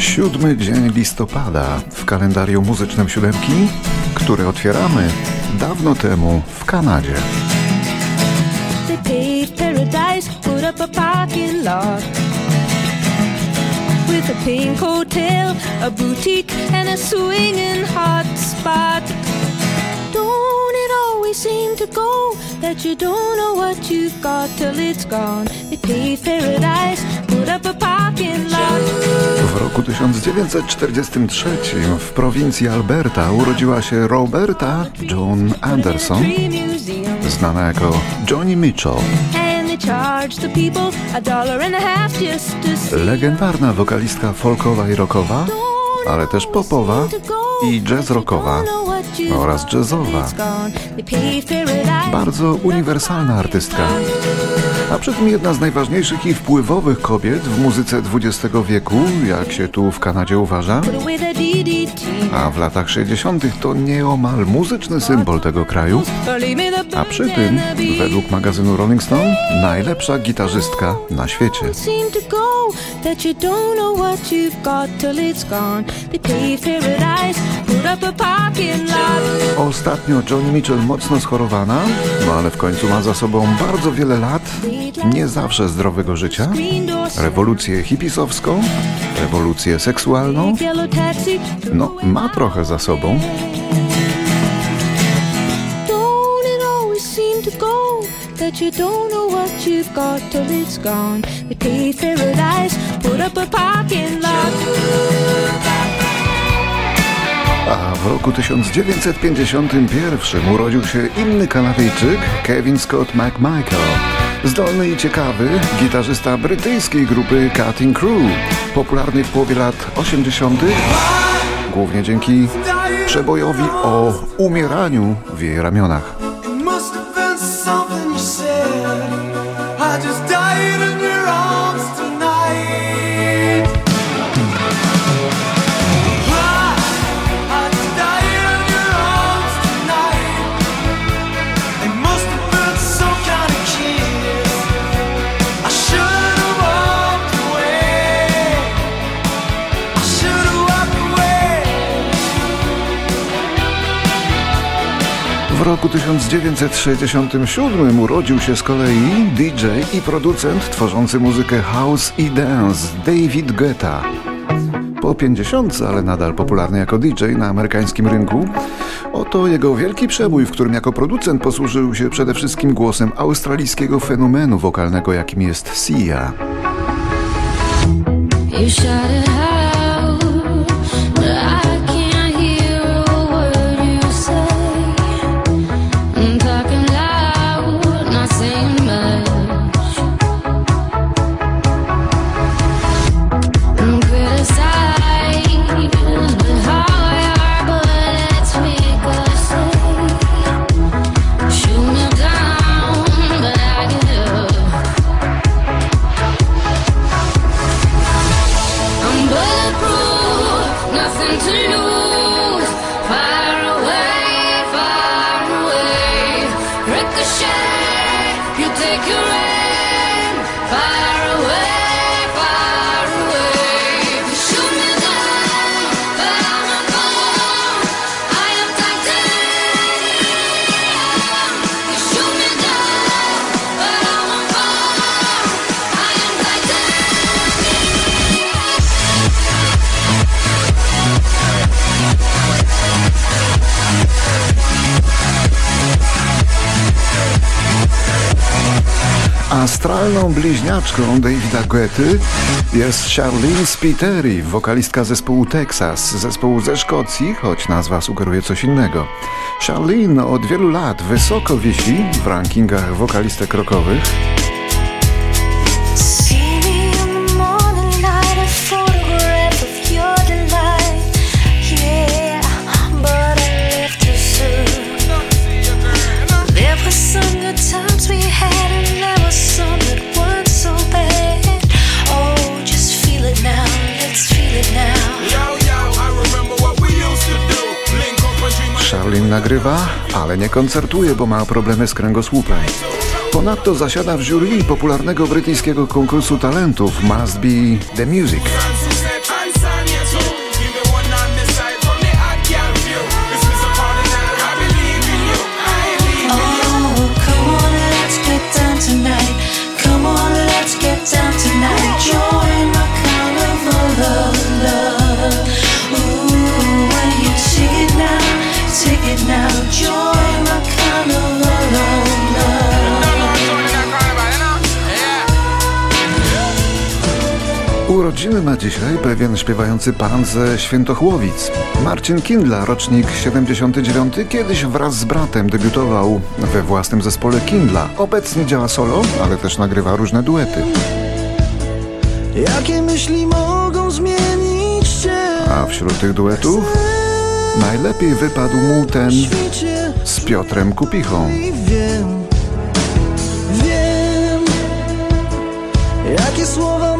Siódmy dzień listopada w kalendarium muzycznym siódemki, który otwieramy dawno temu w Kanadzie. With a pink hotel, a boutique, and a swinging hot spot. Don't it always seem to go that you don't know what you've got till it's gone? They paved 1943 w prowincji Alberta urodziła się Roberta Joan Anderson, znana jako Johnny Mitchell. Legendarna wokalistka folkowa i rockowa, ale też popowa i jazz rockowa oraz jazzowa. Bardzo uniwersalna artystka, a przy tym jedna z najważniejszych i wpływowych kobiet w muzyce XX wieku, jak się tu w Kanadzie uważa. A w latach 60. to nieomal muzyczny symbol tego kraju, a przy tym, według magazynu Rolling Stone, najlepsza gitarzystka na świecie. that you don't know what you've got till it's gone. They paradise, Ostatnio Johnny Mitchell mocno schorowana, no ale w końcu ma za sobą bardzo wiele lat, nie zawsze zdrowego życia, rewolucję hipisowską, rewolucję seksualną, no ma trochę za sobą. Don't it always seem to go that you don't know what you've got till it's gone? They paved paradise, put up a parking lot. A w roku 1951 urodził się inny Kanadyjczyk, Kevin Scott McMichael. Zdolny i ciekawy gitarzysta brytyjskiej grupy Cutting Crew, popularny w połowie lat 80., głównie dzięki przebojowi o umieraniu w jej ramionach. Roku 1967 urodził się z kolei DJ i producent tworzący muzykę house i dance David Guetta. Po 50, ale nadal popularny jako DJ na amerykańskim rynku, oto jego wielki przebój, w którym jako producent posłużył się przede wszystkim głosem australijskiego fenomenu wokalnego, jakim jest Sia. Astralną bliźniaczką Davida Guety jest Charlene Spiteri, wokalistka zespołu Texas, zespołu ze Szkocji, choć nazwa sugeruje coś innego. Charlene od wielu lat wysoko wisi w rankingach wokalistek rockowych. Nagrywa, ale nie koncertuje, bo ma problemy z kręgosłupem. Ponadto zasiada w jury popularnego brytyjskiego konkursu talentów Must Be The Music. Urodziny ma dzisiaj pewien śpiewający pan ze Świętochłowic. Marcin Kindla, rocznik 79, kiedyś wraz z bratem debiutował we własnym zespole Kindla. Obecnie działa solo, ale też nagrywa różne duety. Jakie myśli mogą zmienić cię? A wśród tych duetów najlepiej wypadł mu ten z Piotrem Kupichą. i wiem, wiem, jakie słowa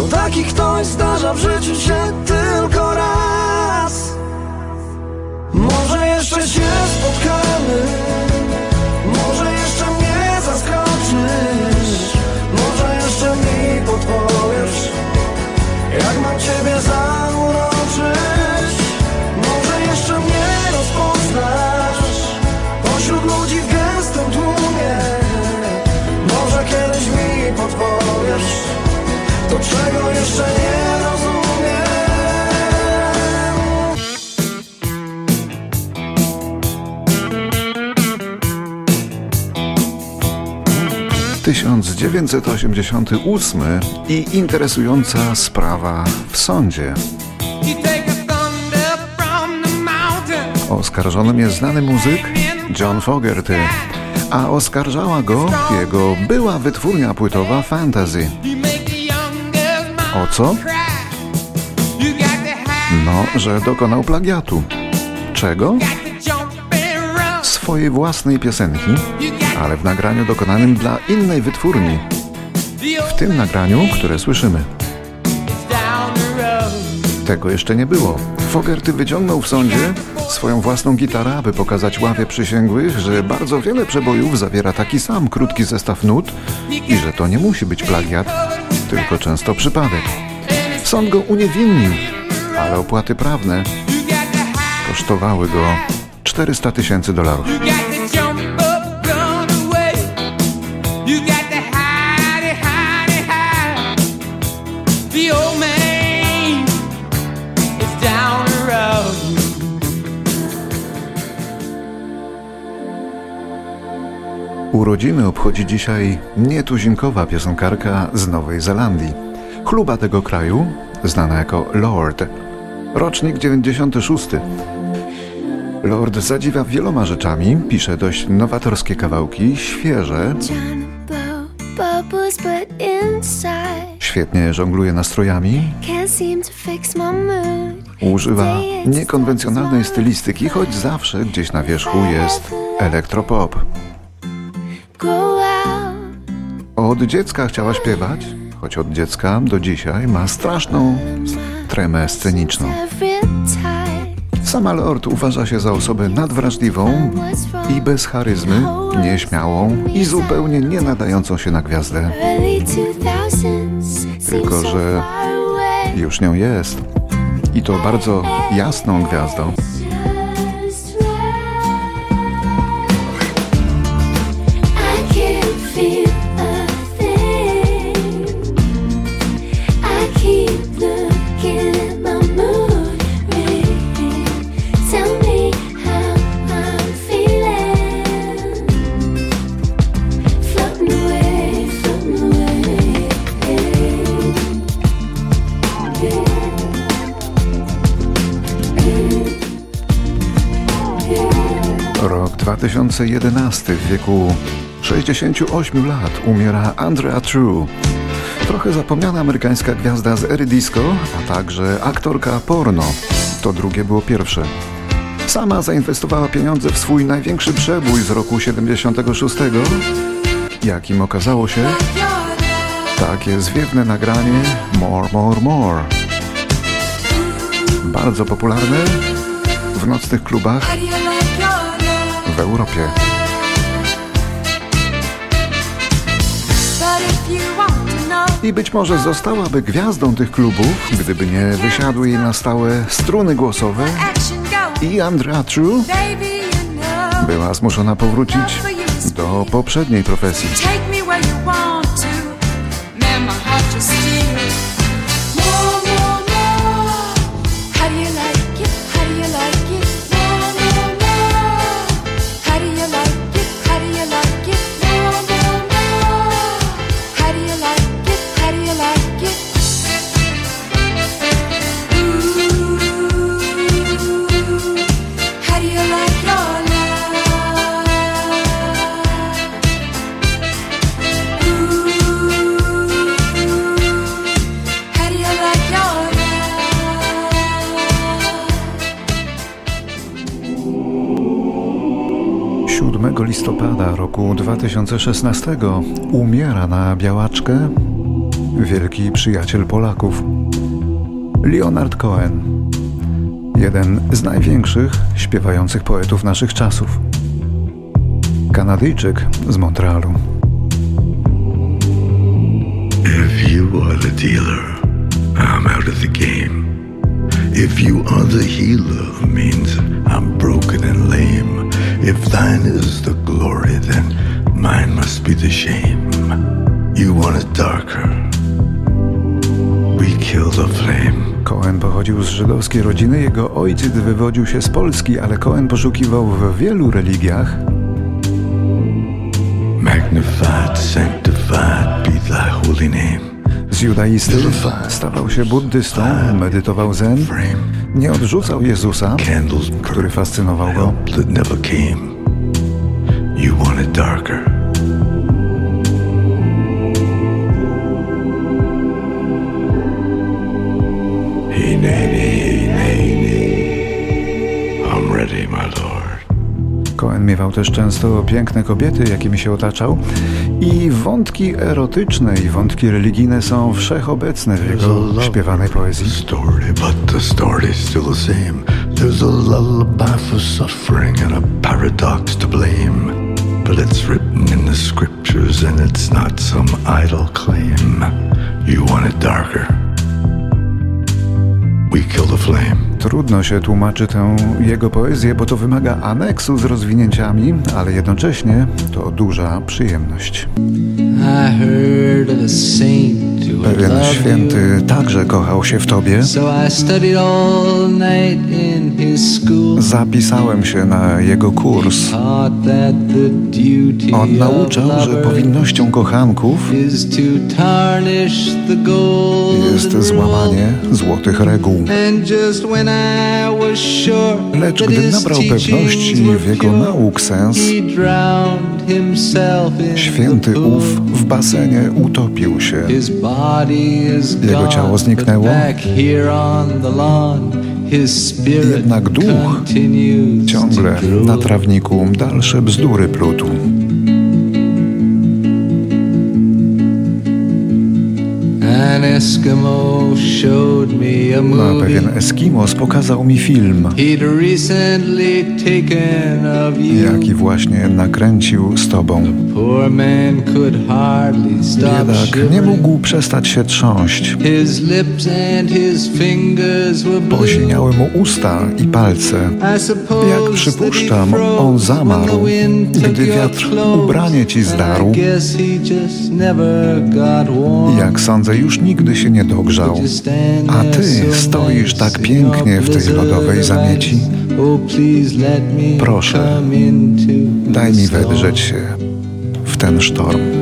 bo taki ktoś zdarza w życiu się tylko raz. Może jeszcze się spotkamy, może jeszcze mnie zaskoczysz, może jeszcze mi podpowiesz, jak mam ciebie zauroczyć. 1988 i interesująca sprawa w sądzie. Oskarżonym jest znany muzyk John Fogerty, a oskarżała go jego była wytwórnia płytowa Fantasy. O co? No, że dokonał plagiatu. Czego? Swojej własnej piosenki, ale w nagraniu dokonanym dla innej wytwórni. W tym nagraniu, które słyszymy. Tego jeszcze nie było. Fogerty wyciągnął w sądzie swoją własną gitarę, aby pokazać ławie przysięgłych, że bardzo wiele przebojów zawiera taki sam krótki zestaw nut i że to nie musi być plagiat, tylko często przypadek. Sąd go uniewinnił, ale opłaty prawne kosztowały go 400 tysięcy dolarów. Urodziny obchodzi dzisiaj nietuzinkowa piosenkarka z Nowej Zelandii. Chluba tego kraju, znana jako Lord. Rocznik 96. Lord zadziwia wieloma rzeczami, pisze dość nowatorskie kawałki, świeże, świetnie żongluje nastrojami, używa niekonwencjonalnej stylistyki, choć zawsze gdzieś na wierzchu jest elektropop. Od dziecka chciała śpiewać, choć od dziecka do dzisiaj ma straszną tremę sceniczną. Sama Lord uważa się za osobę nadwrażliwą i bez charyzmy, nieśmiałą i zupełnie nie nadającą się na gwiazdę. Early 2000s seems Tylko, że. Już nią jest. I to bardzo jasną gwiazdą. Rok 2011 w wieku 68 lat umiera Andrea True. Trochę zapomniana amerykańska gwiazda z ery disco, a także aktorka porno. To drugie było pierwsze. Sama zainwestowała pieniądze w swój największy przebój z roku 76, jakim okazało się takie zwiewne nagranie More, More, More. Bardzo popularne w nocnych klubach Europie. I być może zostałaby gwiazdą tych klubów, gdyby nie wysiadły jej na stałe struny głosowe i Andrea True była zmuszona powrócić do poprzedniej profesji. Listopada roku 2016 umiera na białaczkę wielki przyjaciel Polaków Leonard Cohen, jeden z największych śpiewających poetów naszych czasów. Kanadyjczyk z Montrealu. If you are the dealer, I'm out of the game. If you are the healer, means I'm broken and lame. If thine is the glory, then mine must be the shame. You want it darker. We kill the flame. Cohen pochodził z żydowskiej rodziny, jego ojciec wywodził się z Polski, ale Cohen poszukiwał w wielu religiach, Magnified, sanctified z judaisty, stawał się buddystą, medytował zen, nie odrzucał Jezusa, który fascynował go. Cohen miewał też często piękne kobiety, jakimi się otaczał i wątki erotyczne i wątki religijne są wszechobecne w jego śpiewanej poezji. story, but the story's still the same. There's a lullaby for suffering and a paradox to blame. But it's written in the scriptures and it's not some idle claim. You want it darker. Trudno się tłumaczy tę jego poezję, bo to wymaga aneksu z rozwinięciami, ale jednocześnie to duża przyjemność. I heard of a saint Pewien święty także kochał się w tobie. Zapisałem się na jego kurs. On nauczał, że powinnością kochanków jest złamanie złotych reguł. Lecz gdy nabrał pewności w jego nauk sens, święty ów w basenie utopił się. Jego ciało zniknęło. Jednak duch Ciągle na trawniku dalsze bzdury plutł. A movie pewien Eskimos pokazał mi film, jaki właśnie nakręcił z tobą. Biedak nie mógł przestać się trząść. Poziniały mu usta i palce. Jak przypuszczam, on zamarł, gdy wiatr ubranie ci zdarł. Jak sądzę, już nigdy się nie dogrzał. A ty stoisz tak pięknie w tej lodowej zamieci. Proszę, Daj mi wedrzeć się w ten sztorm.